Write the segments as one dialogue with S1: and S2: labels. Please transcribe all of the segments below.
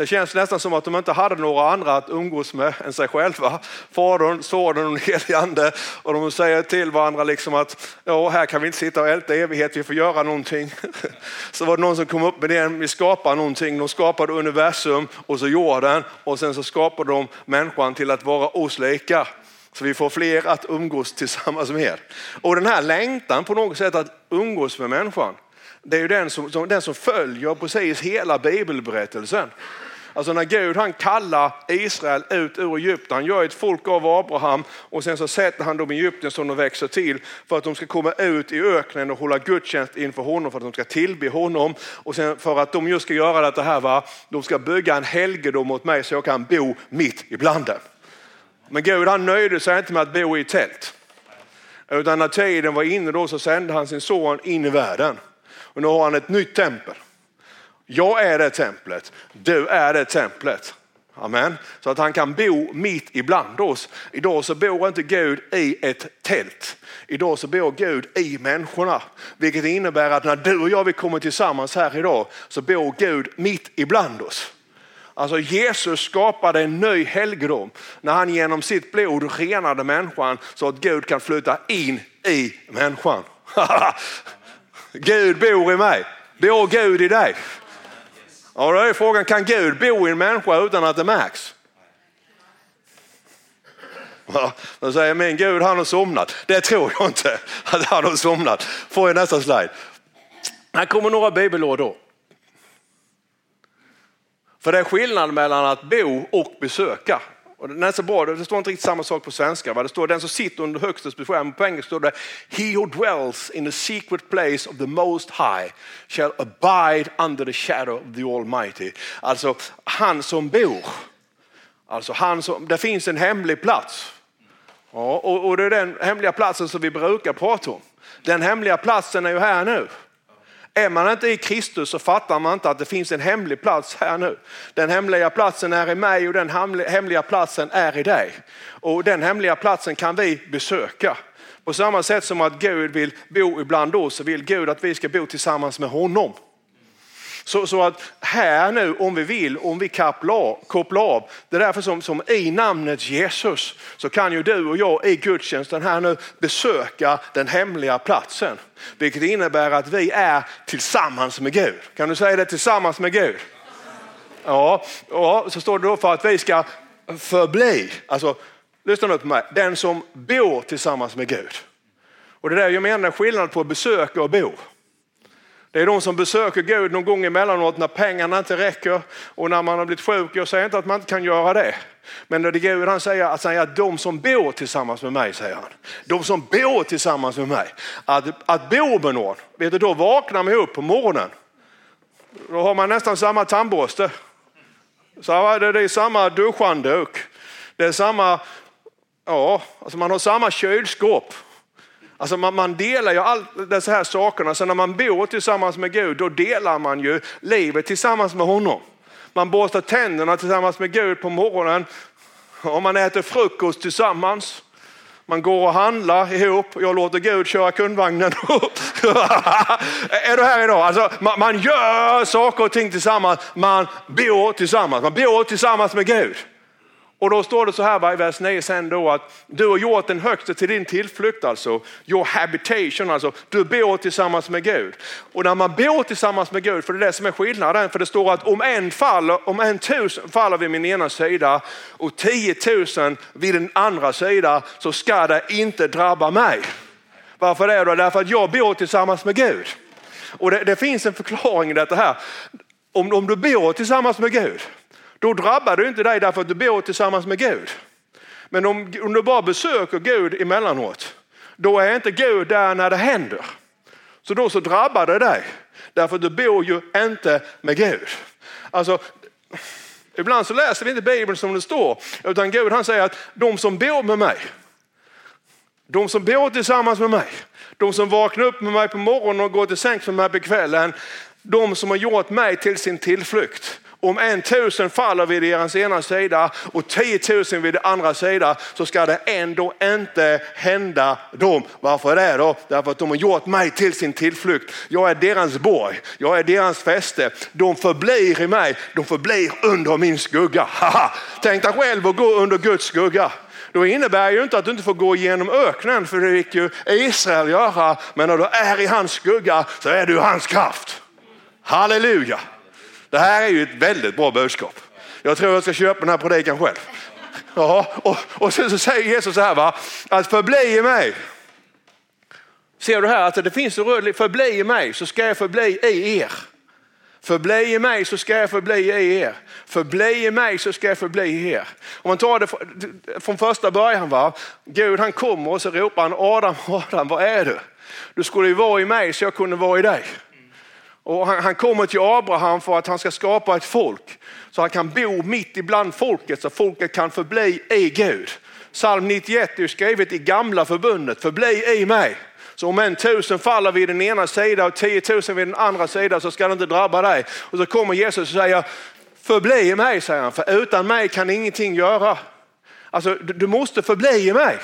S1: Det känns nästan som att de inte hade några andra att umgås med än sig själva. Fadern, Sonen och den helige Ande. Och de säger till varandra liksom att ja, här kan vi inte sitta och älta evighet, vi får göra någonting. Så var det någon som kom upp med det, vi skapar någonting. De skapade universum och så jorden och sen så skapade de människan till att vara oss lika. Så vi får fler att umgås tillsammans med. Och den här längtan på något sätt att umgås med människan, det är ju den som, som, den som följer precis hela bibelberättelsen. Alltså när Gud han kallar Israel ut ur Egypten, han gör ett folk av Abraham och sen så sätter han dem i Egypten som de växer till för att de ska komma ut i öknen och hålla gudstjänst inför honom för att de ska tillbe honom. Och sen för att de just ska göra det här, va? de ska bygga en helgedom åt mig så jag kan bo mitt ibland dem. Men Gud han nöjde sig inte med att bo i tält. Utan när tiden var inne då så sände han sin son in i världen. Och nu har han ett nytt tempel. Jag är det templet, du är det templet. Amen. Så att han kan bo mitt ibland oss. Idag så bor inte Gud i ett tält. Idag så bor Gud i människorna. Vilket innebär att när du och jag vi kommer tillsammans här idag så bor Gud mitt ibland oss. Alltså Jesus skapade en ny helgedom när han genom sitt blod renade människan så att Gud kan flytta in i människan. Gud bor i mig. Bor Gud i dig? Ja, då är frågan, kan Gud bo i en människa utan att det märks? Ja, då säger min Gud han har somnat. Det tror jag inte att han har somnat. Får jag nästa slide. Här kommer några bibelord då. För det är skillnad mellan att bo och besöka. Och det är så bra, det står inte riktigt samma sak på svenska. Va? Det står den som sitter under högstes beskärm. På engelska står det He who dwells in the secret place of the most high shall abide under the shadow of the almighty. Alltså han som bor. Alltså han som, det finns en hemlig plats. Ja, och, och det är den hemliga platsen som vi brukar prata om. Den hemliga platsen är ju här nu. Är man inte i Kristus så fattar man inte att det finns en hemlig plats här nu. Den hemliga platsen är i mig och den hemliga platsen är i dig. Och den hemliga platsen kan vi besöka. På samma sätt som att Gud vill bo ibland oss så vill Gud att vi ska bo tillsammans med honom. Så, så, att här nu, om vi vill, om vi kopplar av, kopplar av, det är därför som, som i namnet Jesus så kan ju du och jag i gudstjänsten här nu besöka den hemliga platsen. Vilket innebär att vi är tillsammans med Gud. Kan du säga det tillsammans med Gud? Ja, ja så står det då för att vi ska förbli, alltså lyssna nu på mig, den som bor tillsammans med Gud. Och det där jag menar skillnad på besöka och bo. Det är de som besöker Gud någon gång emellanåt när pengarna inte räcker och när man har blivit sjuk. Jag säger inte att man inte kan göra det. Men det är Gud han säger att, säga att de som bor tillsammans med mig, säger han. De som bor tillsammans med mig. Att, att bo med någon, vet du, då vaknar man upp på morgonen. Då har man nästan samma tandborste. Så det är samma duschhandduk. Det är samma, ja, alltså man har samma kylskåp. Alltså man, man delar ju alla dessa här sakerna. Så när man bor tillsammans med Gud, då delar man ju livet tillsammans med honom. Man borstar tänderna tillsammans med Gud på morgonen. Och man äter frukost tillsammans. Man går och handlar ihop. Jag låter Gud köra kundvagnen. är du här idag? Alltså, man, man gör saker och ting tillsammans. Man bor tillsammans. Man bor tillsammans med Gud. Och då står det så här i vers 9 sen då att du har gjort den högste till din tillflykt alltså. Your habitation alltså. Du bor tillsammans med Gud. Och när man bor tillsammans med Gud, för det är det som är skillnaden. För det står att om en faller, om en tusen faller vid min ena sida och tiotusen vid den andra sida så ska det inte drabba mig. Varför det då? Därför att jag bor tillsammans med Gud. Och det, det finns en förklaring i detta här. Om, om du bor tillsammans med Gud då drabbar det inte dig därför att du bor tillsammans med Gud. Men om, om du bara besöker Gud emellanåt, då är inte Gud där när det händer. Så då så drabbar det dig. Därför att du bor ju inte med Gud. Alltså, ibland så läser vi inte Bibeln som det står, utan Gud han säger att de som bor med mig, de som bor tillsammans med mig, de som vaknar upp med mig på morgonen och går till sängs med mig på kvällen, de som har gjort mig till sin tillflykt om en tusen faller vid deras ena sida och tiotusen vid den andra sida så ska det ändå inte hända dem. Varför det då? Därför att de har gjort mig till sin tillflykt. Jag är deras borg, jag är deras fäste. De förblir i mig, de förblir under min skugga. Tänk dig själv att gå under Guds skugga. Då innebär ju inte att du inte får gå igenom öknen, för det fick ju Israel göra. Men när du är i hans skugga så är du hans kraft. Halleluja! Det här är ju ett väldigt bra budskap. Jag tror jag ska köpa den här predikan själv. Ja, och, och sen så säger Jesus så här, va? att förbli i mig. Ser du här att det finns en röd förbli i mig så ska jag förbli i er. Förbli i mig så ska jag förbli i er. Förbli i mig så ska jag förbli i er. Om man tar det från första början, va? Gud han kommer och så ropar han Adam, Adam, var är du? Du skulle ju vara i mig så jag kunde vara i dig. Och han, han, kommer till Abraham för att han ska skapa ett folk så han kan bo mitt ibland folket så folket kan förbli i Gud. Psalm 91 är skrivet i gamla förbundet, förbli i mig. Så om en tusen faller vid den ena sidan och tiotusen vid den andra sidan så ska det inte drabba dig. Och så kommer Jesus och säger, förbli i mig, säger han, för utan mig kan ingenting göra. Alltså du måste förbli i mig.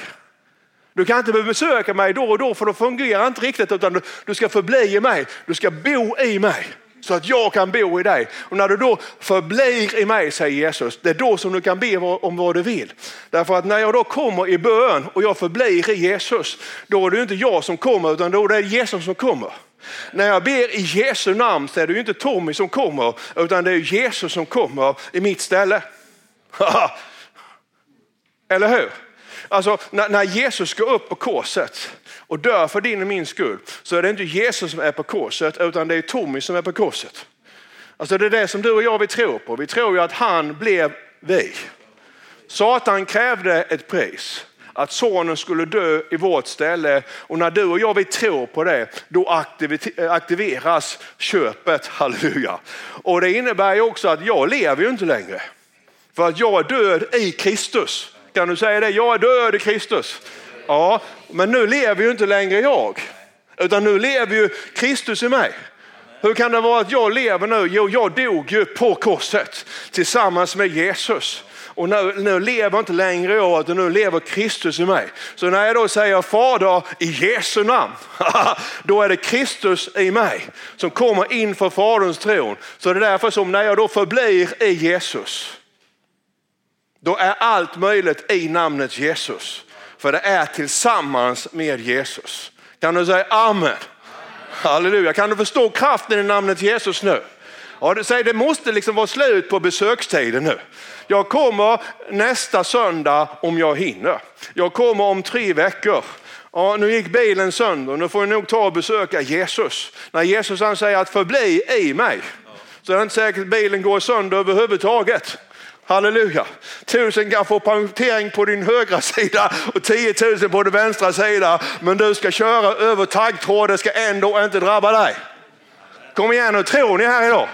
S1: Du kan inte besöka mig då och då för då fungerar inte riktigt utan du ska förbli i mig. Du ska bo i mig så att jag kan bo i dig. Och när du då förblir i mig, säger Jesus, det är då som du kan be om vad du vill. Därför att när jag då kommer i bön och jag förblir i Jesus, då är det inte jag som kommer utan då är det Jesus som kommer. När jag ber i Jesu namn så är det inte Tommy som kommer utan det är Jesus som kommer i mitt ställe. Eller hur? Alltså när, när Jesus går upp på korset och dör för din och min skull så är det inte Jesus som är på korset utan det är Tommy som är på korset. Alltså det är det som du och jag vi tror på. Vi tror ju att han blev vi. Satan krävde ett pris att sonen skulle dö i vårt ställe och när du och jag vi tror på det då aktiveras köpet, halleluja. Och det innebär ju också att jag lever ju inte längre. För att jag är död i Kristus. Kan du säger det? Jag är död i Kristus. Ja, men nu lever ju inte längre jag, utan nu lever ju Kristus i mig. Hur kan det vara att jag lever nu? Jo, jag dog ju på korset tillsammans med Jesus. Och nu, nu lever inte längre jag, utan nu lever Kristus i mig. Så när jag då säger Fader i Jesu namn, då är det Kristus i mig som kommer inför Faderns tron. Så det är därför som när jag då förblir i Jesus, då är allt möjligt i namnet Jesus. För det är tillsammans med Jesus. Kan du säga amen? Halleluja. Kan du förstå kraften i namnet Jesus nu? Ja, det, säger, det måste liksom vara slut på besökstiden nu. Jag kommer nästa söndag om jag hinner. Jag kommer om tre veckor. Ja, nu gick bilen sönder, nu får jag nog ta och besöka Jesus. När Jesus han säger att förbli i mig så är det inte säkert att bilen går sönder överhuvudtaget. Halleluja. Tusen kan få punktering på din högra sida och tiotusen på din vänstra sida. Men du ska köra över taggtråd, det ska ändå inte drabba dig. Kom igen nu, tror ni här idag?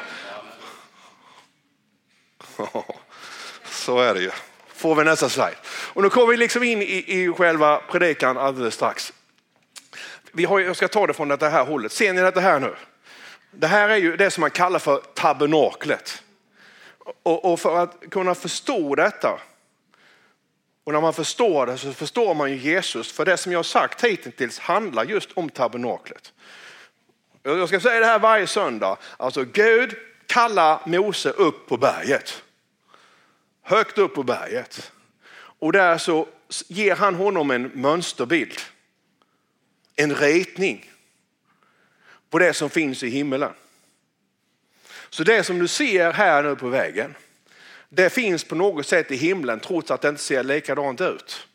S1: Så är det ju. Får vi nästa slide. Och nu kommer vi liksom in i, i själva predikan alldeles strax. Vi har, jag ska ta det från det här hållet. Ser ni det här nu? Det här är ju det som man kallar för tabernaklet. Och, och för att kunna förstå detta och när man förstår det så förstår man ju Jesus. För det som jag har sagt hittills handlar just om tabernaklet. Jag ska säga det här varje söndag. Alltså Gud kallar Mose upp på berget. Högt upp på berget. Och där så ger han honom en mönsterbild. En ritning på det som finns i himmelen. Så det som du ser här nu på vägen, det finns på något sätt i himlen trots att det inte ser likadant ut.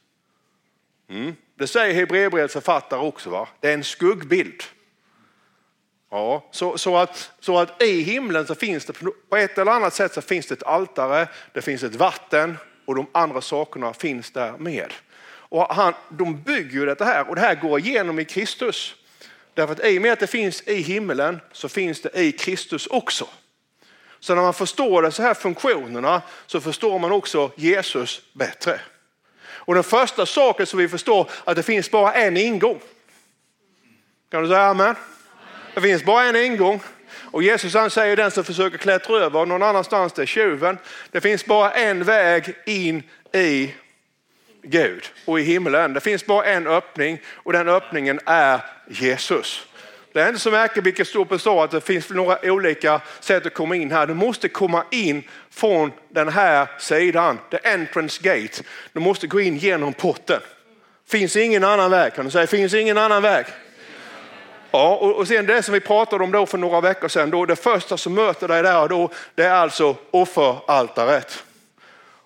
S1: Mm. Det säger Hebreerbrevets författare också. Va? Det är en skuggbild. Ja, så, så, att, så att i himlen så finns det på ett eller annat sätt så finns det ett altare, det finns ett vatten och de andra sakerna finns där med. Och han, de bygger ju detta här och det här går igenom i Kristus. Därför att i och med att det finns i himlen så finns det i Kristus också. Så när man förstår de så här funktionerna så förstår man också Jesus bättre. Och den första saken som vi förstår att det finns bara en ingång. Kan du säga amen? Det finns bara en ingång Och Jesus han säger den som försöker klättra över någon annanstans, det är tjuven. Det finns bara en väg in i Gud och i himlen. Det finns bara en öppning och den öppningen är Jesus. Det är inte så märkligt vilket står på att det finns några olika sätt att komma in här. Du måste komma in från den här sidan, the entrance gate. Du måste gå in genom porten. Finns ingen annan väg kan du säga, finns ingen annan väg. Ja, och, och sen det som vi pratade om då för några veckor sedan, då det första som möter dig där då, det är alltså offeraltaret.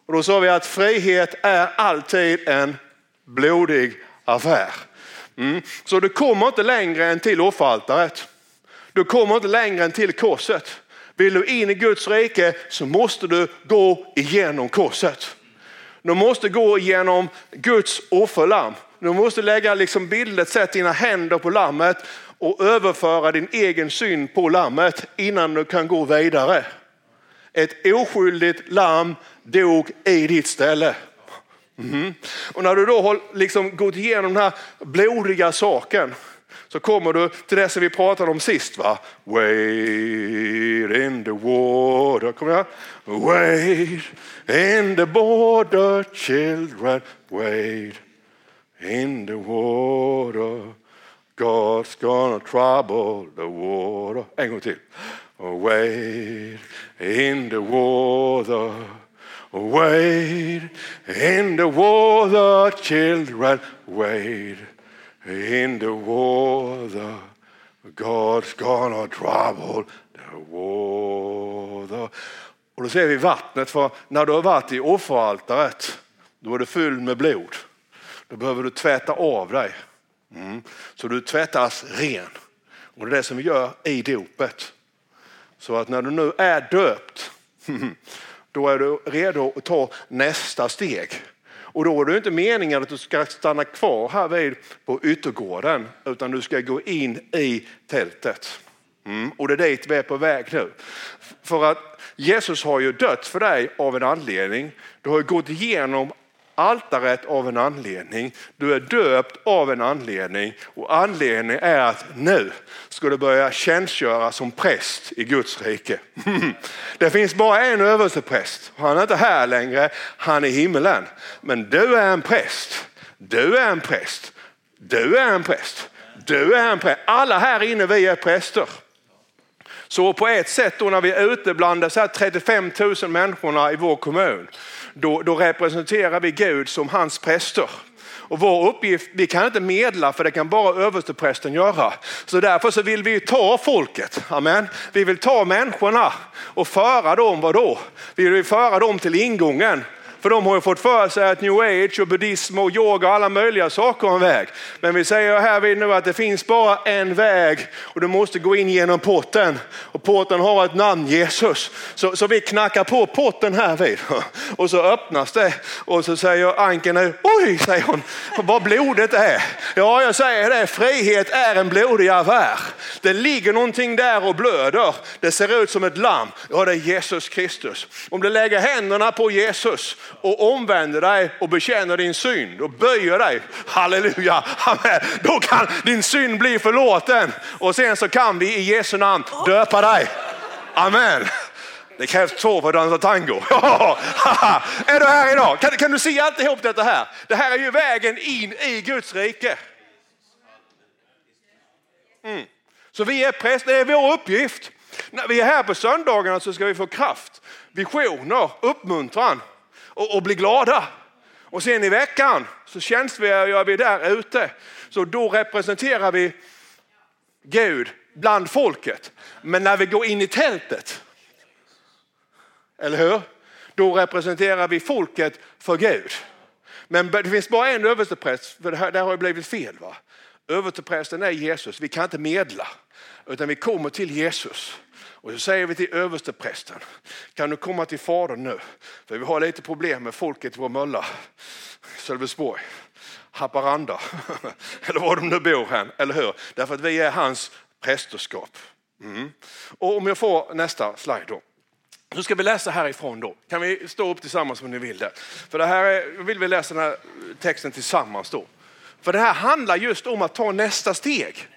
S1: Och då sa vi att frihet är alltid en blodig affär. Mm. Så du kommer inte längre än till offeraltaret. Du kommer inte längre än till korset. Vill du in i Guds rike så måste du gå igenom korset. Du måste gå igenom Guds offerlamm. Du måste lägga liksom bildligt sett dina händer på lammet och överföra din egen syn på lammet innan du kan gå vidare. Ett oskyldigt lamm dog i ditt ställe. Mm. Och när du då har liksom gått igenom den här blodiga saken så kommer du till det som vi pratade om sist. Va? Wait in the water. Kommer jag? Wait in the border children. Wait in the water. God's gonna trouble the water. En gång till. Wait in the water. Wait in the water, children. Wait in the water. God's gonna trouble the water. Och då ser vi vattnet, för när du har varit i offeraltaret, då är du full med blod. Då behöver du tvätta av dig. Mm. Så du tvättas ren. Och det är det som vi gör i dopet. Så att när du nu är döpt, mm, då är du redo att ta nästa steg. Och då är det inte meningen att du ska stanna kvar här vid på yttergården, utan du ska gå in i tältet. Mm. Och det är dit vi är på väg nu. För att Jesus har ju dött för dig av en anledning. Du har gått igenom altaret av en anledning. Du är döpt av en anledning och anledningen är att nu ska du börja tjänstgöra som präst i Guds rike. Det finns bara en överstepräst. Han är inte här längre, han är i himmelen. Men du är en präst. Du är en präst. Du är en präst. Du är en präst. Alla här inne vi är präster. Så på ett sätt då när vi är ute bland de 35 000 människorna i vår kommun då, då representerar vi Gud som hans präster. Och vår uppgift, vi kan inte medla för det kan bara översteprästen göra. Så därför så vill vi ta folket, amen. Vi vill ta människorna och föra dem, vadå? Vi vill föra dem till ingången för de har ju fått för sig att new age och buddhism och yoga och alla möjliga saker är en väg. Men vi säger här vid nu att det finns bara en väg och du måste gå in genom porten. Och porten har ett namn, Jesus. Så, så vi knackar på porten här vid. Och så öppnas det och så säger Anken nu, oj säger hon, vad blodet är. Ja jag säger det, frihet är en blodig affär. Det ligger någonting där och blöder. Det ser ut som ett lamm. Ja det är Jesus Kristus. Om du lägger händerna på Jesus och omvänder dig och bekänner din synd och böjer dig, halleluja, amen. då kan din synd bli förlåten och sen så kan vi i Jesu namn döpa dig. Amen. Det krävs två för att dansa tango. är du här idag? Kan, kan du se alltihop detta här? Det här är ju vägen in i Guds rike. Mm. Så vi är präster, det är vår uppgift. När vi är här på söndagarna så ska vi få kraft, visioner, uppmuntran och, och bli glada. Och sen i veckan så tjänstgör vi där ute. Så då representerar vi Gud bland folket. Men när vi går in i tältet, eller hur? Då representerar vi folket för Gud. Men det finns bara en överstepräst, för det här, det har blivit fel. Va? Översteprästen är Jesus, vi kan inte medla. Utan vi kommer till Jesus. Och så säger vi till översteprästen, kan du komma till fadern nu? För vi har lite problem med folket i vår mölla, Sölvesborg, Haparanda, eller var de nu bor här, eller hur? Därför att vi är hans prästerskap. Mm. Och om jag får nästa slide då. Nu ska vi läsa härifrån då. Kan vi stå upp tillsammans om ni vill det? För det här är, vill vi läsa den här texten tillsammans då. För det här handlar just om att ta nästa steg.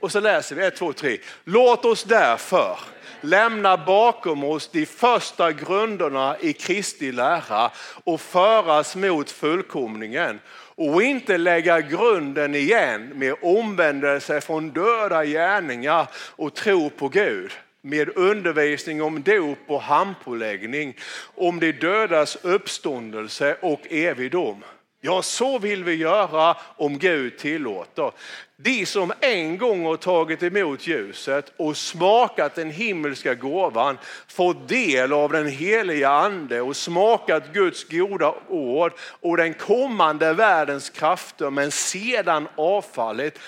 S1: Och så läser vi 1, 2, 3. Låt oss därför lämna bakom oss de första grunderna i Kristi lära och föras mot fullkomningen och inte lägga grunden igen med omvändelse från döda gärningar och tro på Gud med undervisning om dop och handpåläggning, om de dödas uppståndelse och evig dom. Ja, så vill vi göra om Gud tillåter. De som en gång har tagit emot ljuset och smakat den himmelska gåvan, fått del av den heliga ande och smakat Guds goda ord och den kommande världens krafter men sedan avfallit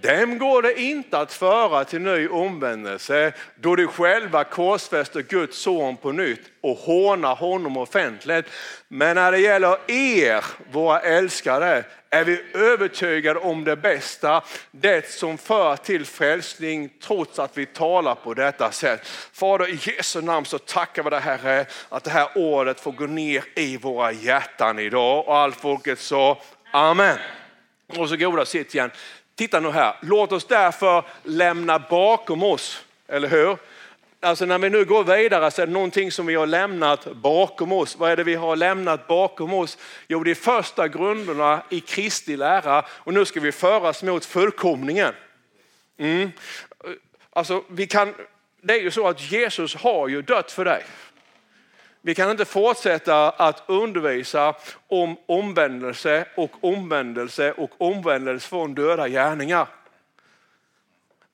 S1: dem går det inte att föra till ny omvändelse då de själva korsfäster Guds son på nytt och hånar honom offentligt. Men när det gäller er, våra älskade, är vi övertygade om det bästa, det som för till frälsning trots att vi talar på detta sätt. Fader, i Jesu namn så tackar vi dig Herre att det här ordet får gå ner i våra hjärtan idag. Och allt folket sa Amen. Och så goda sitt igen. Titta nu här, låt oss därför lämna bakom oss, eller hur? Alltså när vi nu går vidare så är det någonting som vi har lämnat bakom oss. Vad är det vi har lämnat bakom oss? Jo, det är första grunderna i Kristi lära och nu ska vi föras mot fullkomningen. Mm. Alltså, vi kan, det är ju så att Jesus har ju dött för dig. Vi kan inte fortsätta att undervisa om omvändelse och omvändelse och omvändelse från döda gärningar.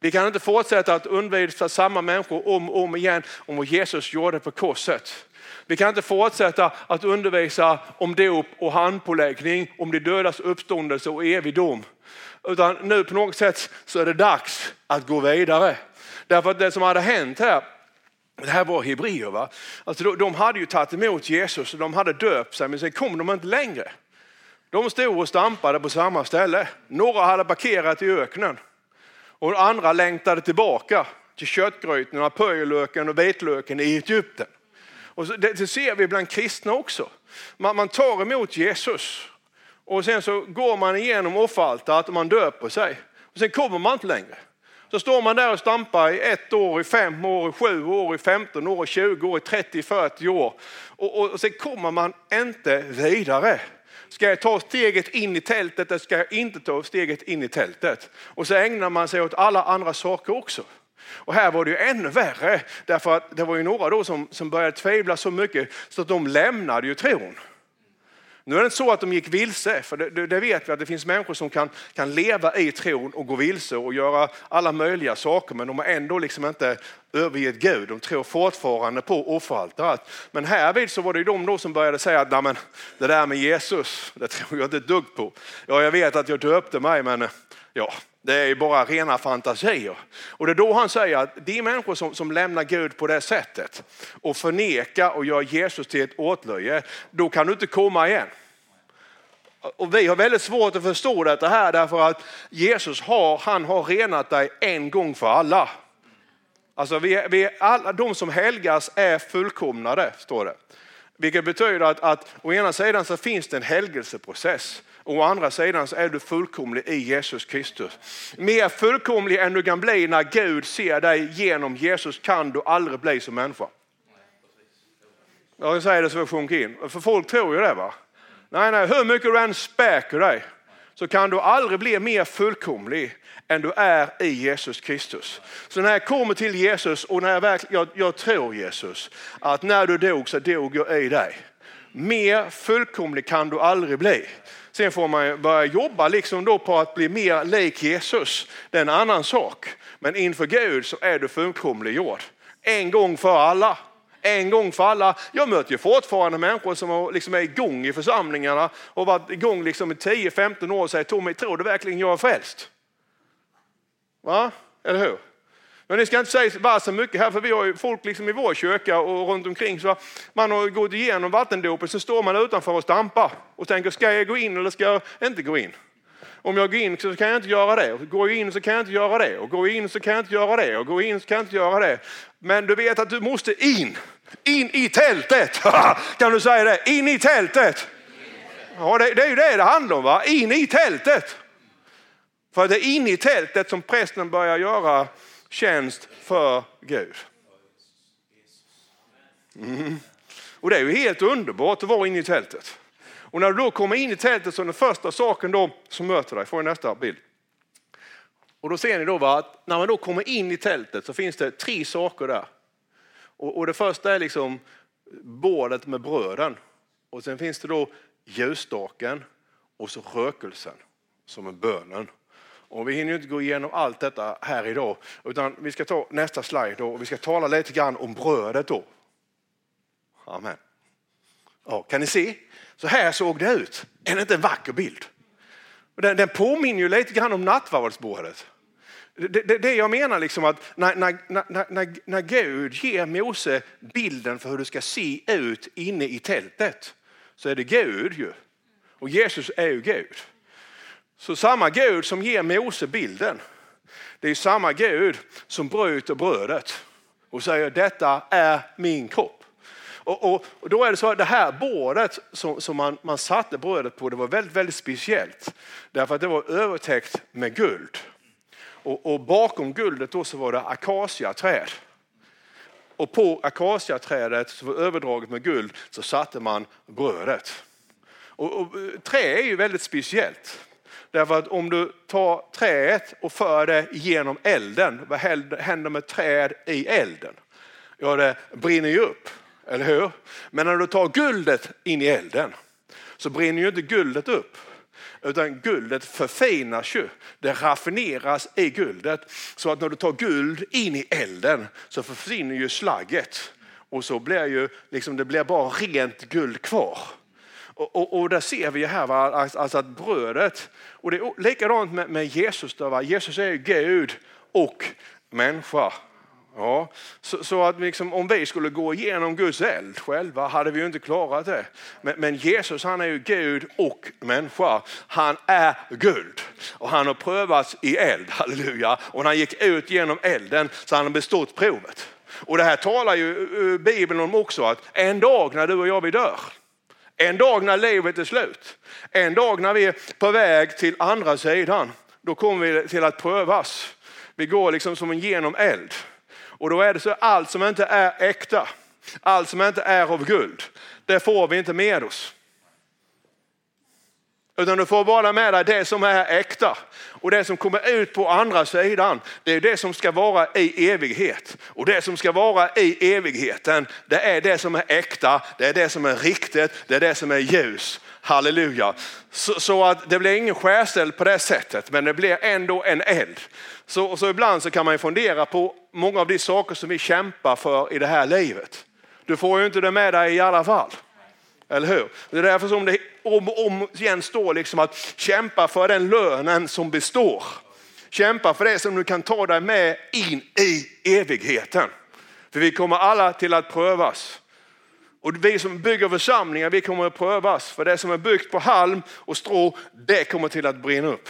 S1: Vi kan inte fortsätta att undervisa samma människor om och om igen om vad Jesus gjorde på korset. Vi kan inte fortsätta att undervisa om dop och handpåläggning, om de dödas uppståndelse och evig dom. Utan nu på något sätt så är det dags att gå vidare. Därför att det som hade hänt här det här var hebreer. Va? Alltså de hade ju tagit emot Jesus och de hade döpt sig men sen kom de inte längre. De stod och stampade på samma ställe. Några hade parkerat i öknen och andra längtade tillbaka till köttgrytorna, purjolöken och vitlöken i Egypten. Och det, det ser vi bland kristna också. Man, man tar emot Jesus och sen så går man igenom offeraltaret och man döper sig. Och sen kommer man inte längre. Så står man där och stampar i ett år, i fem år, i sju år, i femton år, i tjugo år, i trettio, fyrtio år. Och, och, och sen kommer man inte vidare. Ska jag ta steget in i tältet eller ska jag inte ta steget in i tältet? Och så ägnar man sig åt alla andra saker också. Och här var det ju ännu värre, därför att det var ju några då som, som började tvivla så mycket så att de lämnade ju tron. Nu är det inte så att de gick vilse, för det, det, vet vi att det finns människor som kan, kan leva i tron och gå vilse och göra alla möjliga saker, men de har ändå liksom inte övergett Gud. De tror fortfarande på offeraltaret. Men härvid så var det ju de då som började säga att men, det där med Jesus, det tror jag inte ett dugg på. Ja, jag vet att jag döpte mig, men eh, ja, det är ju bara rena fantasier. Och det är då han säger att de människor som, som lämnar Gud på det sättet och förnekar och gör Jesus till ett åtlöje, då kan du inte komma igen. Och vi har väldigt svårt att förstå detta här därför att Jesus har, han har renat dig en gång för alla. Alltså vi, vi alla, de som helgas är fullkomnade, står det. Vilket betyder att, att å ena sidan så finns det en helgelseprocess. Och å andra sidan så är du fullkomlig i Jesus Kristus. Mer fullkomlig än du kan bli när Gud ser dig genom Jesus kan du aldrig bli som människa. Jag säger det så det sjunker in. För folk tror ju det va. Nej, nej, hur mycket du än späker dig så kan du aldrig bli mer fullkomlig än du är i Jesus Kristus. Så när jag kommer till Jesus och när jag, verkligen, jag, jag tror Jesus, att när du dog så dog jag i dig. Mer fullkomlig kan du aldrig bli. Sen får man börja jobba liksom då på att bli mer lik Jesus. Det är en annan sak. Men inför Gud så är du fullkomliggjord. En gång för alla. En gång för alla. Jag möter ju fortfarande människor som liksom är igång i församlingarna och varit igång liksom i 10-15 år och säger Tommy, tror du verkligen jag är frälst? Va? Eller hur? Men det ska inte sägas så mycket här, för vi har ju folk liksom i vår kyrka och runt omkring. Så man har gått igenom vattendopet, så står man utanför och stampar och tänker, ska jag gå in eller ska jag inte gå in? Om jag går in så kan jag inte göra det, och går jag in så kan jag inte göra det, och går jag in så kan jag inte göra det, och går jag in så kan jag inte göra det. Men du vet att du måste in, in i tältet. kan du säga det? In i tältet. Ja, det, det är ju det det handlar om, va? in i tältet. För det är inne i tältet som prästen börjar göra tjänst för Gud. Mm. Och det är ju helt underbart att vara inne i tältet. Och när du då kommer in i tältet så är den första saken då som möter dig, får jag nästa bild. Och då ser ni då att när man då kommer in i tältet så finns det tre saker där. Och, och det första är liksom bordet med bröden. Och sen finns det då ljusstaken och så rökelsen som är bönen. Och vi hinner inte gå igenom allt detta här idag, utan vi ska ta nästa slide då, och vi ska tala lite grann om brödet då. Amen. Ja, kan ni se? Så här såg det ut. Är det inte en vacker bild? Den, den påminner ju lite grann om nattvardsbordet. Det, det, det, jag menar liksom att när, när, när, när, när Gud ger Mose bilden för hur det ska se ut inne i tältet så är det Gud ju. Och Jesus är ju Gud. Så samma Gud som ger Mose bilden, det är samma Gud som bryter brödet och säger detta är min kropp. Och, och, och, då är det så att det här bordet som, som man, man satte brödet på, det var väldigt, väldigt speciellt. Därför att det var övertäckt med guld. Och, och bakom guldet då så var det akaciaträd. Och på akaciaträdet som var överdraget med guld så satte man brödet. Och, och, eh, trä är ju väldigt speciellt. Därför att om du tar träet och för det genom elden, vad händer med träd i elden? Ja, det brinner ju upp, eller hur? Men när du tar guldet in i elden så brinner ju inte guldet upp. Utan guldet förfinas ju. Det raffineras i guldet. Så att när du tar guld in i elden så försvinner ju slagget. Och så blir ju, liksom, det blir bara rent guld kvar. Och, och, och där ser vi här va? Alltså att brödet, och det är likadant med, med Jesus. Då, va? Jesus är ju Gud och människa. Ja, så, så, att liksom, om vi skulle gå igenom Guds eld själva hade vi ju inte klarat det. Men, men, Jesus han är ju Gud och människa. Han är guld och han har prövats i eld, halleluja. Och när han gick ut genom elden så han har bestått provet. Och det här talar ju eh, Bibeln om också att en dag när du och jag vi dör, en dag när livet är slut, en dag när vi är på väg till andra sidan, då kommer vi till att prövas. Vi går liksom som en genom eld. Och då är det så allt som inte är äkta, allt som inte är av guld, det får vi inte med oss. Utan du får bara med dig det som är äkta. Och det som kommer ut på andra sidan, det är det som ska vara i evighet. Och det som ska vara i evigheten, det är det som är äkta, det är det som är riktigt, det är det som är ljus. Halleluja. Så, så att det blir ingen skärseld på det sättet, men det blir ändå en eld. Så, så ibland så kan man fundera på många av de saker som vi kämpar för i det här livet. Du får ju inte det med dig i alla fall. Eller hur? Det är därför som det om och om igen står liksom att kämpa för den lönen som består. Kämpa för det som du kan ta dig med in i evigheten. För vi kommer alla till att prövas. Och vi som bygger församlingar, vi kommer att prövas. För det som är byggt på halm och strå, det kommer till att brinna upp.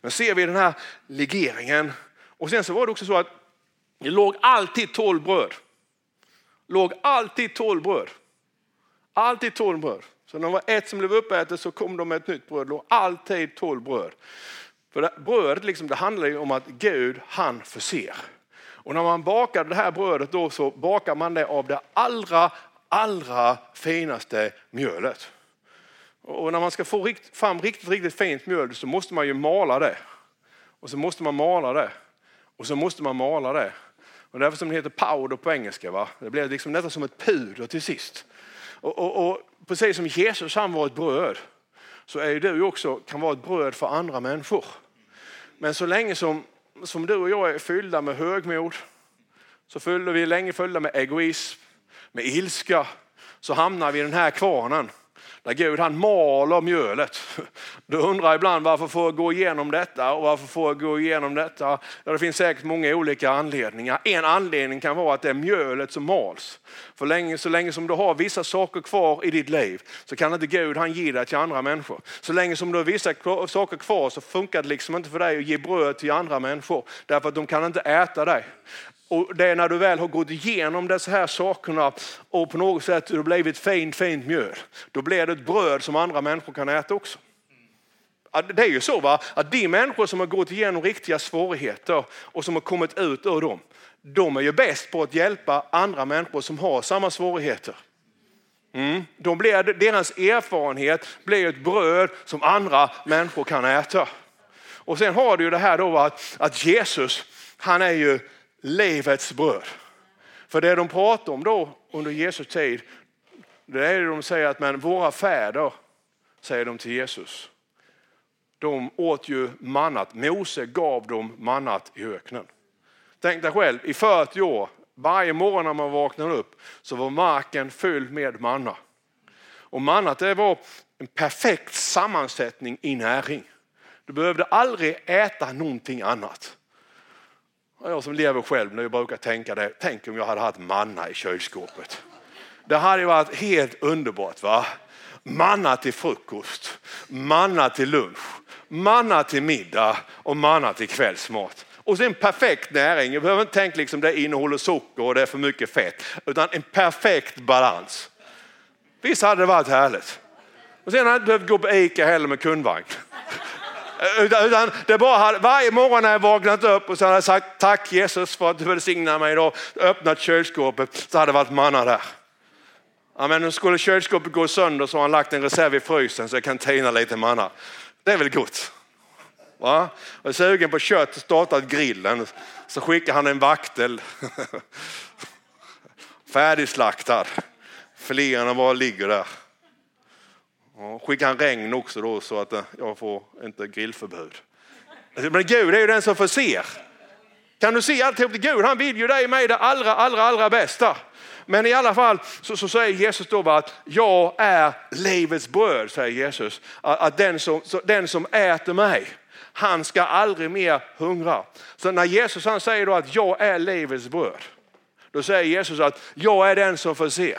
S1: Men ser vi den här legeringen. Och sen så var det också så att det låg alltid tolv bröd. låg alltid tolv bröd. Alltid tolv bröd. Så när det var ett som blev uppätet så kom de med ett nytt bröd. Det låg alltid tolv bröd. För det, brödet liksom, det handlar ju om att Gud han förser. Och när man bakar det här brödet då så bakar man det av det allra, allra finaste mjölet. Och när man ska få fram riktigt, riktigt fint mjöl så måste man ju mala det. Och så måste man mala det. Och så måste man mala det. Och därför som det heter powder på engelska. Va? Det blir liksom nästan som ett puder till sist. Och, och, och precis som Jesus han var ett bröd så är du också kan vara ett bröd för andra människor. Men så länge som, som du och jag är fyllda med högmod, så fyller vi länge fyllda med egoism, med ilska, så hamnar vi i den här kvarnen där Gud han maler mjölet. Du undrar ibland varför får jag gå igenom detta och varför får jag gå igenom detta? Ja, det finns säkert många olika anledningar. En anledning kan vara att det är mjölet som mals. För länge, så länge som du har vissa saker kvar i ditt liv så kan inte Gud han ge det till andra människor. Så länge som du har vissa saker kvar så funkar det liksom inte för dig att ge bröd till andra människor. Därför att de kan inte äta dig. Och det är när du väl har gått igenom dessa här sakerna och på något sätt du blivit fint, fint mjöl. Då blir det ett bröd som andra människor kan äta också. Det är ju så va? att de människor som har gått igenom riktiga svårigheter och som har kommit ut ur dem, de är ju bäst på att hjälpa andra människor som har samma svårigheter. Mm. De blir, deras erfarenhet blir ett bröd som andra människor kan äta. Och sen har du ju det här då att, att Jesus, han är ju livets bröd. För det de pratar om då under Jesu tid, det är det de säger att men våra fäder, säger de till Jesus, de åt ju mannat. Mose gav dem mannat i öknen. Tänk dig själv, i 40 år, varje morgon när man vaknade upp så var marken fylld med manna. Och mannat det var en perfekt sammansättning i näring. Du behövde aldrig äta någonting annat. Jag som lever själv nu brukar tänka det, tänk om jag hade haft manna i kylskåpet. Det hade varit helt underbart. va? Manna till frukost, manna till lunch, manna till middag och manna till kvällsmat. Och sen perfekt näring. Jag behöver inte tänka liksom det innehåller socker och det är för mycket fett. Utan en perfekt balans. Visst hade det varit härligt. Och sen hade jag inte behövt gå på Ica heller med kundvagn. Eh, utan det bara hade, varje morgon när jag vaknat upp och så hade jag sagt tack Jesus för att du välsignar mig idag. Öppnat kylskåpet så hade det varit manna där. Ja, men skulle kylskåpet gå sönder så har han lagt en reserv i frysen så jag kan tina lite manna. Det är väl gott? Va? Och är sugen på kött, startat grillen, så skickar han en vaktel. Färdigslaktad. Filéerna bara ligger där. Och skickar han regn också då så att eh, jag får inte grillförbud. Alltså, men Gud är ju den som förser. Kan du se alltihop till Gud? Han vill ju dig med det allra, allra, allra bästa. Men i alla fall så, så säger Jesus då att jag är livets bröd, säger Jesus. Att, att den, som, så, den som äter mig, han ska aldrig mer hungra. Så när Jesus han säger då att jag är livets bröd, då säger Jesus att jag är den som förser.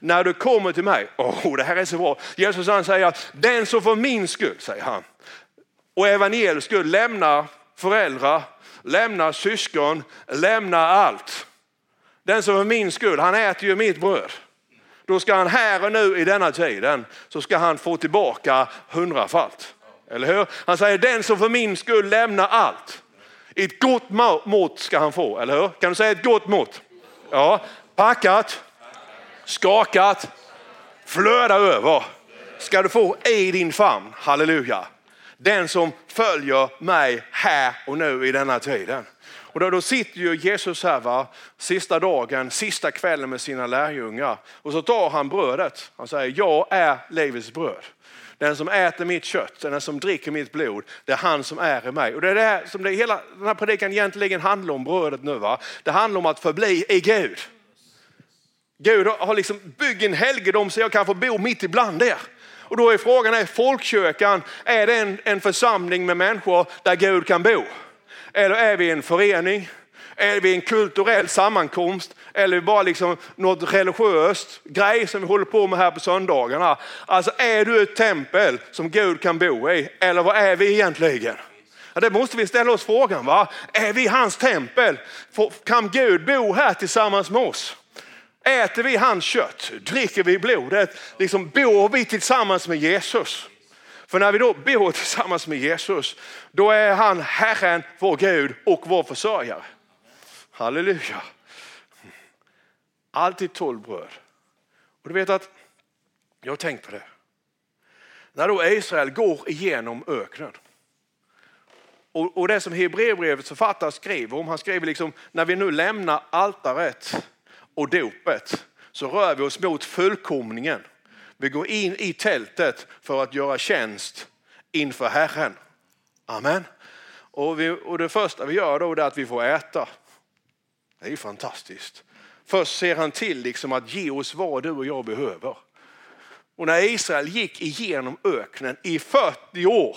S1: När du kommer till mig, oh, det här är så bra. Jesus han säger att den som för min skull, säger han, och evangeliets skull lämnar föräldrar, lämnar syskon, lämnar allt. Den som för min skull, han äter ju mitt bröd. Då ska han här och nu i denna tiden så ska han få tillbaka hundrafalt. Eller hur? Han säger den som för min skull lämnar allt. Ett gott mått ska han få, eller hur? Kan du säga ett gott mått? Ja, packat, skakat, flöda över ska du få i din famn. Halleluja. Den som följer mig här och nu i denna tiden. Och då, då sitter ju Jesus här va, sista dagen, sista kvällen med sina lärjungar. Och så tar han brödet. Han säger, jag är livets bröd. Den som äter mitt kött, den som dricker mitt blod, det är han som är i mig. Och det är det här som det hela den här predikan egentligen handlar om, brödet nu. Va? Det handlar om att förbli i Gud. Gud har liksom byggt en helgedom så jag kan få bo mitt ibland er. Och då är frågan, är folkkyrkan, är det en, en församling med människor där Gud kan bo? Eller är vi en förening? Är vi en kulturell sammankomst? Eller är vi bara liksom något religiöst grej som vi håller på med här på söndagarna? Alltså är du ett tempel som Gud kan bo i? Eller vad är vi egentligen? Ja, det måste vi ställa oss frågan. Va? Är vi hans tempel? Kan Gud bo här tillsammans med oss? Äter vi hans kött? Dricker vi blodet? Liksom bor vi tillsammans med Jesus? För när vi då bor tillsammans med Jesus, då är han Herren, vår Gud och vår försörjare. Halleluja. Alltid tolv bröd. Och du vet att, jag har tänkt på det. När då Israel går igenom öknen. Och, och det som Hebreerbrevets författare skriver om, han skriver liksom när vi nu lämnar altaret och dopet så rör vi oss mot fullkomningen. Vi går in i tältet för att göra tjänst inför Herren. Amen. Och, vi, och det första vi gör då är att vi får äta. Det är ju fantastiskt. Först ser han till liksom att ge oss vad du och jag behöver. Och när Israel gick igenom öknen i 40 år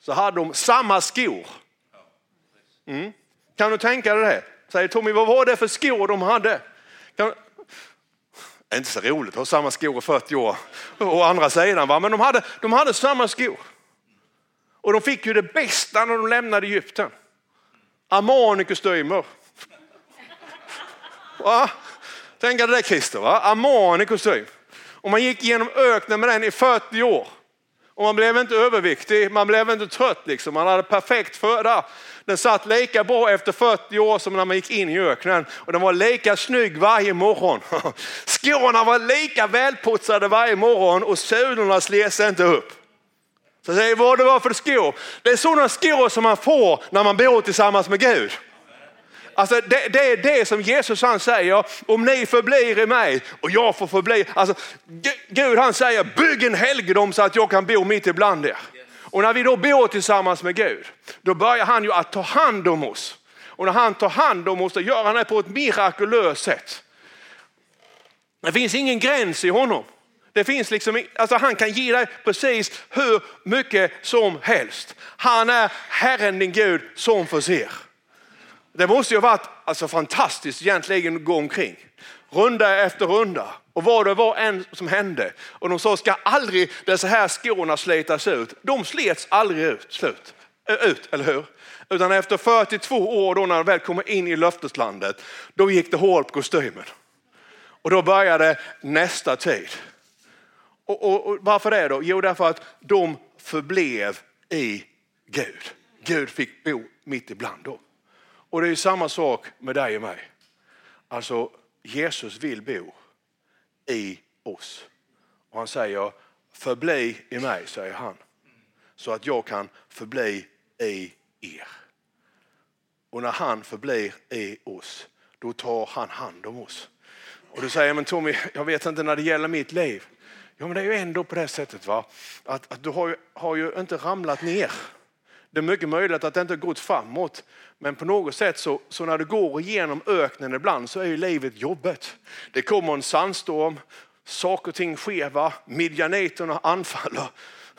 S1: så hade de samma skor. Mm. Kan du tänka dig det? Säger Tommy, vad var det för skor de hade? Kan... Det är inte så roligt att ha samma skor i 40 år. Å andra sidan, va? men de hade, de hade samma skor. Och de fick ju det bästa när de lämnade Egypten. Armani-kostymer. Tänk dig det Christer, va? Armani-kostym. Och man gick genom öknen med den i 40 år. Och man blev inte överviktig, man blev inte trött liksom. Man hade perfekt föda. Den satt lika bra efter 40 år som när man gick in i öknen. Och den var lika snygg varje morgon. Skorna var lika välputsade varje morgon och sulorna slets inte upp. Så säger vad det var för skor? Det är sådana skor som man får när man bor tillsammans med Gud. Alltså det, det, är det som Jesus han säger, om ni förblir i mig och jag får förbli. Alltså, Gud han säger, bygg en helgedom så att jag kan bo mitt ibland er. Och när vi då bor tillsammans med Gud, då börjar han ju att ta hand om oss. Och när han tar hand om oss, då gör han det på ett mirakulöst sätt. Det finns ingen gräns i honom. Det finns liksom, alltså han kan ge dig precis hur mycket som helst. Han är Herren din Gud som förser. Det måste ju ha varit alltså, fantastiskt egentligen att gå omkring. Runda efter runda och vad det var än som hände. Och de sa, ska aldrig dessa här skorna slitas ut? De slets aldrig ut, slut, ut eller hur? Utan efter 42 år då när de väl kommer in i löfteslandet, då gick det hål på kostymen. Och då började nästa tid. Och, och, och varför det då? Jo, därför att de förblev i Gud. Gud fick bo mitt ibland dem. Och det är samma sak med dig och mig. Alltså Jesus vill bo i oss. Och han säger förbli i mig, säger han. Så att jag kan förbli i er. Och när han förblir i oss, då tar han hand om oss. Och du säger, men Tommy, jag vet inte när det gäller mitt liv. Ja, men det är ju ändå på det sättet va? Att, att du har ju, har ju inte ramlat ner. Det är mycket möjligt att det inte har gått framåt. Men på något sätt så, så, när du går igenom öknen ibland så är ju livet jobbigt. Det kommer en sandstorm, saker och ting sker, va? midjaniterna anfaller,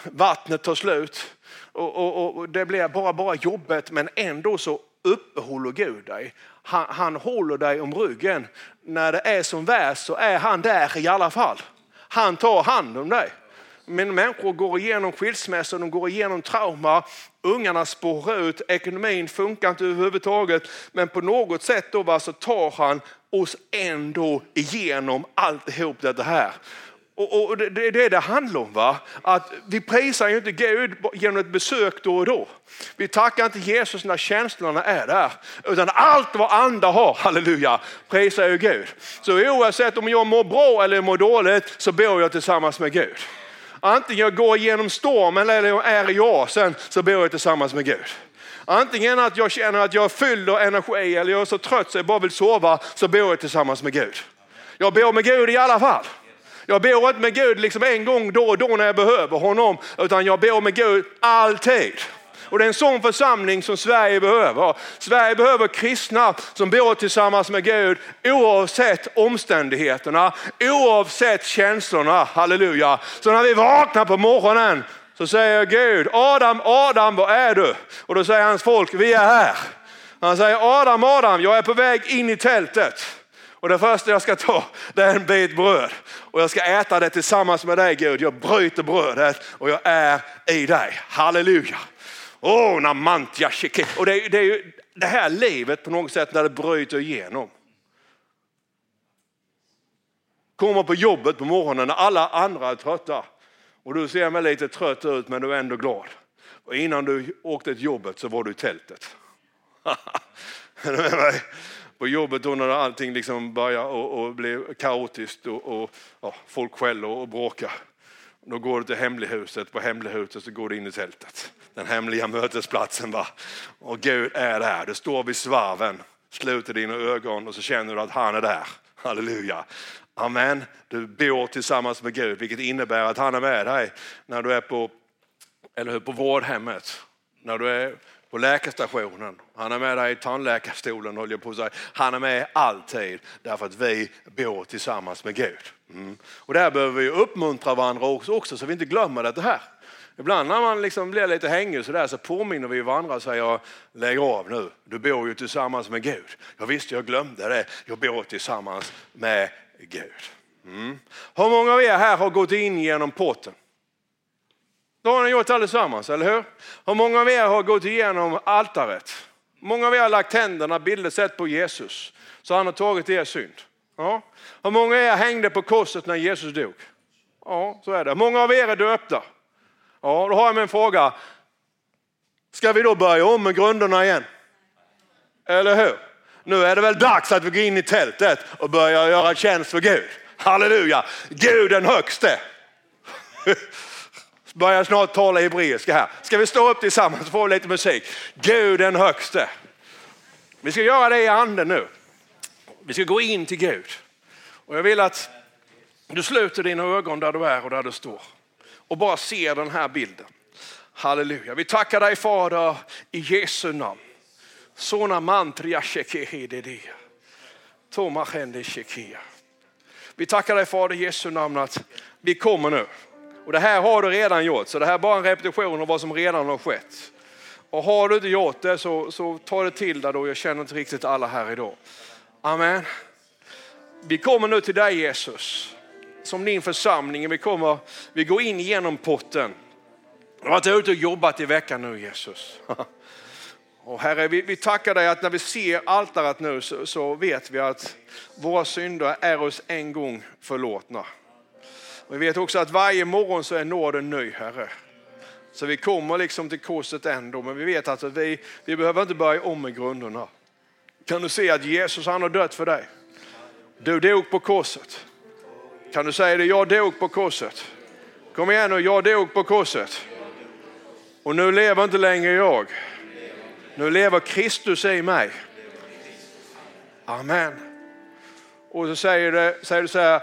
S1: vattnet tar slut. Och, och, och, Det blir bara, bara jobbigt men ändå så uppehåller Gud dig. Han, han håller dig om ryggen. När det är som värst så är han där i alla fall. Han tar hand om dig. Men människor går igenom skilsmässor, de går igenom trauma, ungarna spårar ut, ekonomin funkar inte överhuvudtaget. Men på något sätt då så tar han oss ändå igenom alltihop det här. Och, och det, det är det det handlar om. Va? Att vi prisar ju inte Gud genom ett besök då och då. Vi tackar inte Jesus när känslorna är där. Utan allt vad andra har, halleluja, prisar ju Gud. Så oavsett om jag mår bra eller mår dåligt så bor jag tillsammans med Gud. Antingen jag går igenom stormen eller jag är i oasen så bor jag tillsammans med Gud. Antingen att jag känner att jag är fylld av energi eller jag är så trött så jag bara vill sova så bor jag tillsammans med Gud. Jag bor med Gud i alla fall. Jag bor inte med Gud liksom en gång då och då när jag behöver honom, utan jag bor med Gud alltid. Och det är en sån församling som Sverige behöver. Sverige behöver kristna som bor tillsammans med Gud oavsett omständigheterna, oavsett känslorna. Halleluja. Så när vi vaknar på morgonen så säger Gud, Adam, Adam, var är du? Och då säger hans folk, vi är här. Han säger, Adam, Adam, jag är på väg in i tältet. Och det första jag ska ta det är en bit bröd. Och jag ska äta det tillsammans med dig Gud. Jag bryter brödet och jag är i dig. Halleluja. Oh, namantja Och det, det är ju det här livet på något sätt när det bryter igenom. Kommer på jobbet på morgonen när alla andra är trötta. Och du ser mig lite trött ut men du är ändå glad. Och innan du åkte till jobbet så var du i tältet. På jobbet då när allting liksom börjar och, och blir kaotiskt och, och ja, folk skäller och bråkar. Då går du till hemlighuset, på hemlighuset så går du in i tältet. Den hemliga mötesplatsen. Va? Och Gud är där, du står vid svarven, sluter dina ögon och så känner du att han är där. Halleluja. Amen. Du bor tillsammans med Gud, vilket innebär att han är med dig när du är på, eller hur, på vårdhemmet, när du är på läkarstationen. Han är med dig i tandläkarstolen, håller jag på att säga. Han är med alltid därför att vi bor tillsammans med Gud. Mm. Och där behöver vi uppmuntra varandra också, så vi inte glömmer det här. Ibland när man liksom blir lite hängig så, där, så påminner vi varandra och säger lägg av nu, du bor ju tillsammans med Gud. Jag visste jag glömde det, jag bor tillsammans med Gud. Mm. Hur många av er här har gått in genom porten? Det har ni gjort allesammans, eller hur? Hur många av er har gått igenom altaret? Många av er har lagt tänderna, bildligt sett på Jesus, så han har tagit er synd. Ja. Hur många av er hängde på korset när Jesus dog? Ja, så är det. Många av er är döpta. Ja, då har jag en fråga. Ska vi då börja om med grunderna igen? Eller hur? Nu är det väl dags att vi går in i tältet och börjar göra tjänst för Gud. Halleluja! Gud den högste. Börjar snart tala hebreiska här. Ska vi stå upp tillsammans och få lite musik? Gud den högste. Vi ska göra det i anden nu. Vi ska gå in till Gud. Och jag vill att du sluter dina ögon där du är och där du står och bara ser den här bilden. Halleluja. Vi tackar dig Fader i Jesu namn. Sona mantria shekehededea. Toma shekia. Vi tackar dig Fader i Jesu namn att vi kommer nu. Och det här har du redan gjort, så det här är bara en repetition av vad som redan har skett. Och har du inte gjort det så, så ta det till dig då, jag känner inte riktigt alla här idag. Amen. Vi kommer nu till dig Jesus, som din församling. Vi, kommer, vi går in genom porten. Jag har varit ute och jobbat i veckan nu Jesus. Och herre, vi, vi tackar dig att när vi ser altaret nu så, så vet vi att våra synder är oss en gång förlåtna. Vi vet också att varje morgon så är nåden ny, Herre. Så vi kommer liksom till korset ändå, men vi vet att vi, vi behöver inte börja om med grunderna. Kan du se att Jesus han har dött för dig? Du dog på korset. Kan du säga det? Jag dog på korset. Kom igen nu, jag dog på korset. Och nu lever inte längre jag. Nu lever Kristus i mig. Amen. Och så säger, det, säger du så här,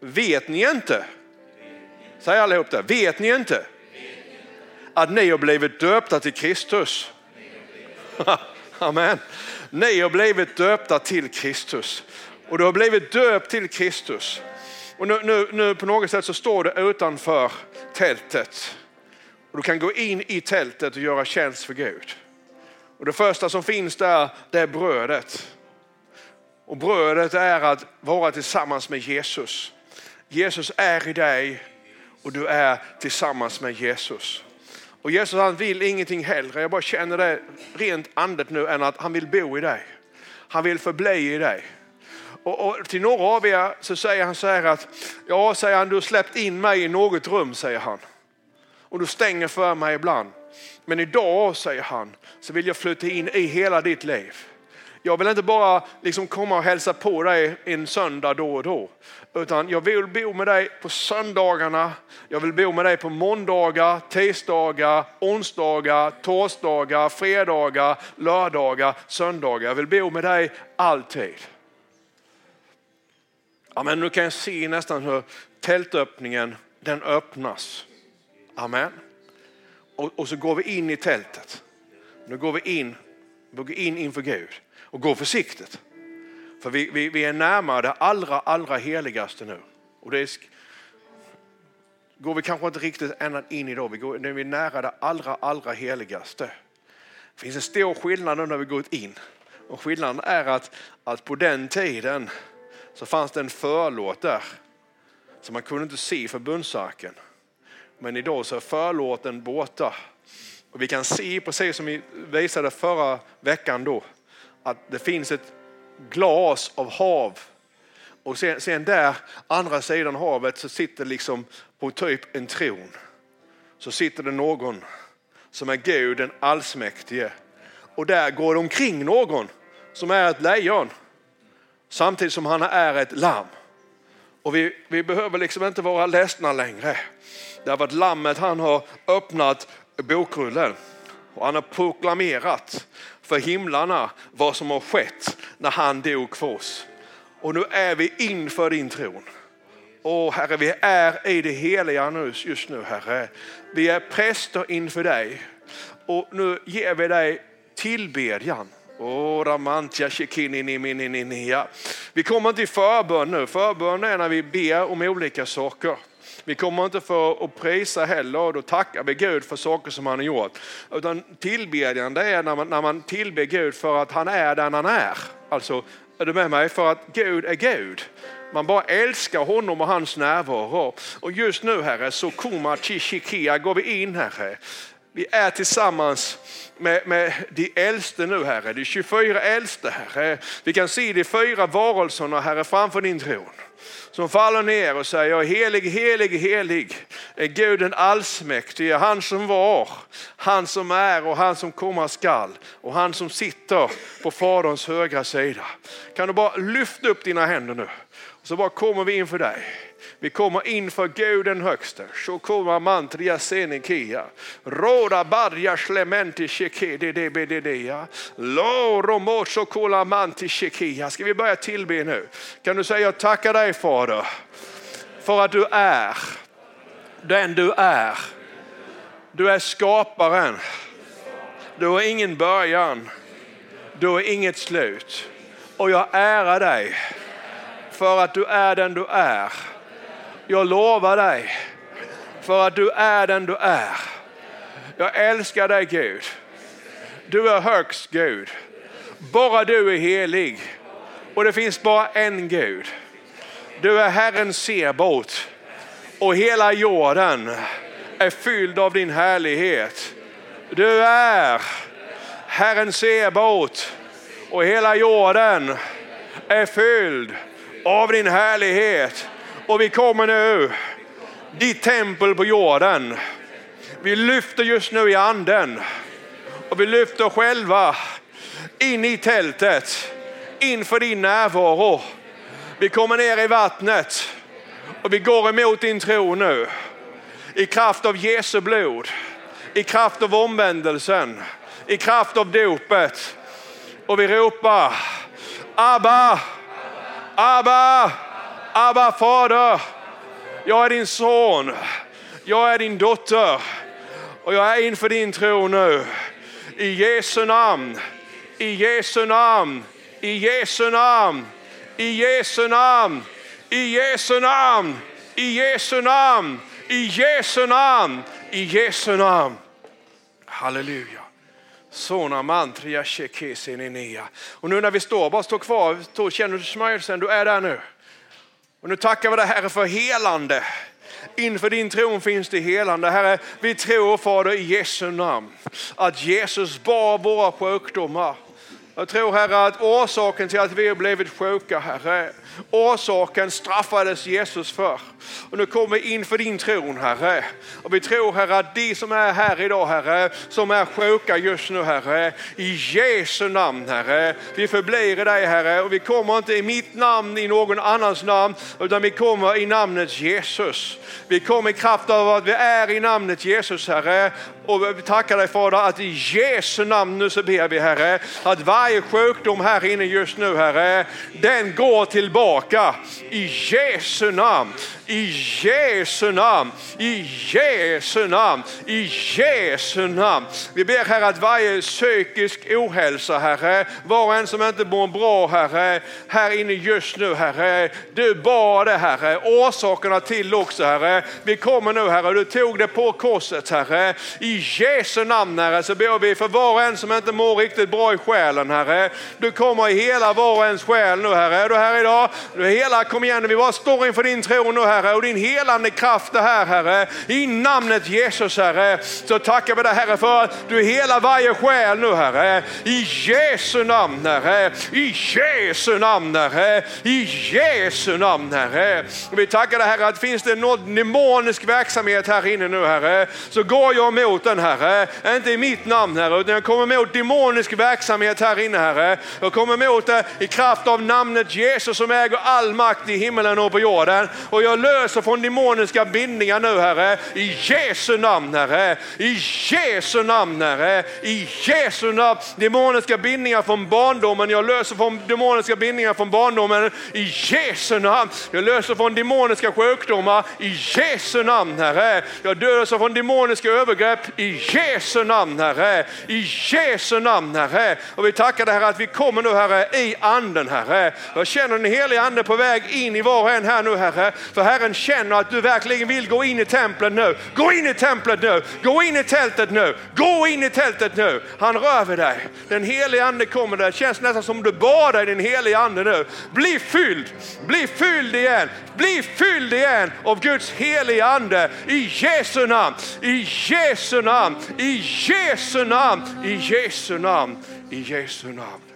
S1: vet ni inte? Säg allihop det. Vet ni inte att ni har blivit döpta till Kristus? Amen. Ni har blivit döpta till Kristus. Och du har blivit döpt till Kristus. Och nu, nu, nu på något sätt så står du utanför tältet. Och du kan gå in i tältet och göra tjänst för Gud. Och det första som finns där, det är brödet. Och brödet är att vara tillsammans med Jesus. Jesus är i dig och du är tillsammans med Jesus. Och Jesus han vill ingenting hellre, jag bara känner det rent andet nu, än att han vill bo i dig. Han vill förbli i dig. Och, och, till några av er så säger han så här att, ja säger han, du har släppt in mig i något rum säger han. Och du stänger för mig ibland. Men idag säger han, så vill jag flytta in i hela ditt liv. Jag vill inte bara liksom komma och hälsa på dig en söndag då och då. Utan jag vill bo med dig på söndagarna, jag vill bo med dig på måndagar, tisdagar, onsdagar, torsdagar, fredagar, lördagar, söndagar. Jag vill bo med dig alltid. Ja, men nu kan jag se nästan hur tältöppningen den öppnas. Amen. Och, och så går vi in i tältet. Nu går vi in, vi går in inför Gud och går försiktigt. För vi, vi, vi är närmare det allra, allra heligaste nu. Och det är, går vi kanske inte riktigt ända in i då, vi går, när vi är nära det allra, allra heligaste. Det finns en stor skillnad nu när vi går in. Och skillnaden är att, att på den tiden så fanns det en förlåt där. Så man kunde inte se förbundsarken. Men idag så är förlåten borta. Och vi kan se, precis som vi visade förra veckan då, att det finns ett glas av hav. Och sen, sen där, andra sidan havet, så sitter liksom på typ en tron. Så sitter det någon som är Gud den allsmäktige. Och där går det omkring någon som är ett lejon. Samtidigt som han är ett lamm. Och vi, vi behöver liksom inte vara ledsna längre. Därför att lammet han har öppnat bokrullen och han har proklamerat för himlarna vad som har skett när han dog för oss. Och nu är vi inför din tron. Och Herre, vi är i det heliga nu, just nu Herre. Vi är präster inför dig och nu ger vi dig tillbedjan. Vi kommer inte i förbön nu. Förbön är när vi ber om olika saker. Vi kommer inte för att prisa heller och då tackar vi Gud för saker som han har gjort. Utan tillbedjan det är när man, när man tillber Gud för att han är den han är. Alltså, är du med mig? För att Gud är Gud. Man bara älskar honom och hans närvaro. Och just nu Herre, så kommer chishikia går vi in Herre. Vi är tillsammans med, med de äldste nu Herre, de 24 äldste Herre. Vi kan se de fyra varelserna Herre framför din tron. som faller ner och säger helig, helig, helig är Gud den allsmäktige, han som var, han som är och han som komma skall och han som sitter på Faderns högra sida. Kan du bara lyfta upp dina händer nu? Så bara kommer vi inför dig. Vi kommer inför Gud den högste. Shokoma mantria senikia. Roda barja slementi shekede debededea. Loro moso kola manti shekia. Ska vi börja tillbe nu? Kan du säga jag tackar dig Fader för att du är den du är. Du är skaparen. Du har ingen början. Du har inget slut. Och jag ärar dig för att du är den du är. Jag lovar dig för att du är den du är. Jag älskar dig Gud. Du är högst Gud. Bara du är helig. Och det finns bara en Gud. Du är Herren Sebot. Och hela jorden är fylld av din härlighet. Du är Herren Sebot. Och hela jorden är fylld av din härlighet. Och vi kommer nu, ditt tempel på jorden. Vi lyfter just nu i anden och vi lyfter själva in i tältet, inför din närvaro. Vi kommer ner i vattnet och vi går emot din tro nu. I kraft av Jesu blod, i kraft av omvändelsen, i kraft av dopet. Och vi ropar Abba, Abba, Abba fader. Jag är din son, jag är din dotter och jag är inför din tro nu. I Jesu namn, i Jesu namn, i Jesu namn, i Jesu namn, i Jesu namn, i Jesu namn, i Jesu namn, i Jesu namn. Halleluja. Sona mantria shekesenenia. Och nu när vi står, bara stå kvar, stå, känner du smörjelsen, du är där nu. Och nu tackar vi dig Herre för helande. Inför din tron finns det helande. Herre, vi tror Fader i Jesu namn att Jesus bar våra sjukdomar. Jag tror Herre att orsaken till att vi har blivit sjuka Herre, orsaken straffades Jesus för. Och nu kommer vi inför din tron Herre. Och vi tror Herre att de som är här idag Herre, som är sjuka just nu Herre, i Jesu namn Herre. Vi förblir i dig Herre och vi kommer inte i mitt namn, i någon annans namn, utan vi kommer i namnet Jesus. Vi kommer i kraft av att vi är i namnet Jesus Herre. Och vi tackar dig Fader att i Jesu namn nu så ber vi Herre att varje sjukdom här inne just nu Herre, den går tillbaka i Jesu namn. I Jesu namn, i Jesu namn, i Jesu namn. Vi ber Herre att varje psykisk ohälsa Herre, var och en som inte mår bra Herre, här inne just nu Herre, du bar det Herre, orsakerna till också Herre. Vi kommer nu Herre, du tog det på korset Herre. I Jesu namn Herre så ber vi för var och en som inte mår riktigt bra i själen Herre. Du kommer i hela var och ens själ nu Herre. Är du här idag? Du hela, kom igen, vi bara står inför din tro nu Herre och din helande kraft det här Herre. I namnet Jesus Herre så tackar vi dig Herre för att du hela varje själ nu Herre. I Jesu namn Herre. I Jesu namn Herre. I Jesu namn Herre. Vi tackar dig Herre att finns det någon demonisk verksamhet här inne nu Herre så går jag emot den Herre. Inte i mitt namn Herre utan jag kommer emot demonisk verksamhet här inne Herre. Jag kommer emot det i kraft av namnet Jesus som äger all makt i himmelen och på jorden. Och jag löser från demoniska bindningar nu Herre. I Jesu namn Herre. I Jesu namn Herre. I Jesu namn. Demoniska bindningar från barndomen. Jag löser från demoniska bindningar från barndomen. I Jesu namn. Jag löser från demoniska sjukdomar. I Jesu namn Herre. Jag löser från demoniska övergrepp. I Jesu namn Herre. I Jesu namn Herre. Och vi tackar dig Herre att vi kommer nu Herre i anden Herre. Jag känner den heliga ande på väg in i var och en här nu Herre. För Herren känner att du verkligen vill gå in i templet nu. Gå in i templet nu. Gå in i tältet nu. Gå in i tältet nu. Han rör vid dig. Den heliga ande kommer där. Det känns nästan som du badar i den heliga ande nu. Bli fylld. Bli fylld igen. Bli fylld igen av Guds heliga ande. I Jesu namn. I Jesu namn. I Jesu namn. I Jesu namn. I Jesu namn.